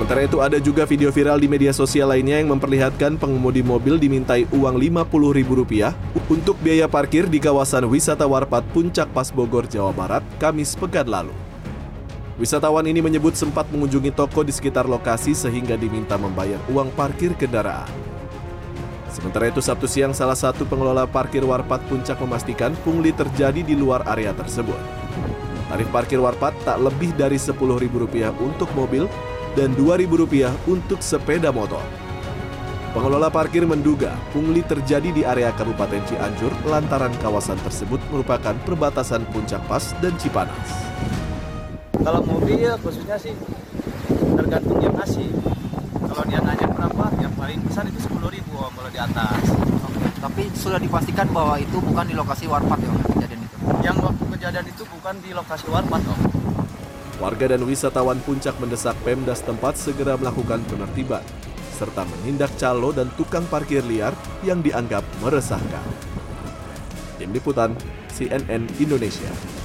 Sementara itu ada juga video viral di media sosial lainnya yang memperlihatkan pengemudi mobil dimintai uang Rp50.000 untuk biaya parkir di kawasan wisata Warpat Puncak Pas Bogor, Jawa Barat, Kamis pekan lalu. Wisatawan ini menyebut sempat mengunjungi toko di sekitar lokasi sehingga diminta membayar uang parkir kendaraan. Sementara itu Sabtu siang salah satu pengelola parkir Warpat Puncak memastikan pungli terjadi di luar area tersebut. Tarif parkir Warpat tak lebih dari Rp10.000 untuk mobil dan Rp2.000 untuk sepeda motor. Pengelola parkir menduga pungli terjadi di area Kabupaten Cianjur lantaran kawasan tersebut merupakan perbatasan Puncak Pas dan Cipanas. Kalau mobil khususnya sih tergantung yang ngasih. Kalau dia nanya berapa, yang paling besar itu sepuluh ribu om kalau di atas. Tapi sudah dipastikan bahwa itu bukan di lokasi Warpat ya kejadian itu. Yang waktu kejadian itu bukan di lokasi warpat om. Warga dan wisatawan puncak mendesak Pemda setempat segera melakukan penertiban serta menindak calo dan tukang parkir liar yang dianggap meresahkan. Tim Liputan CNN Indonesia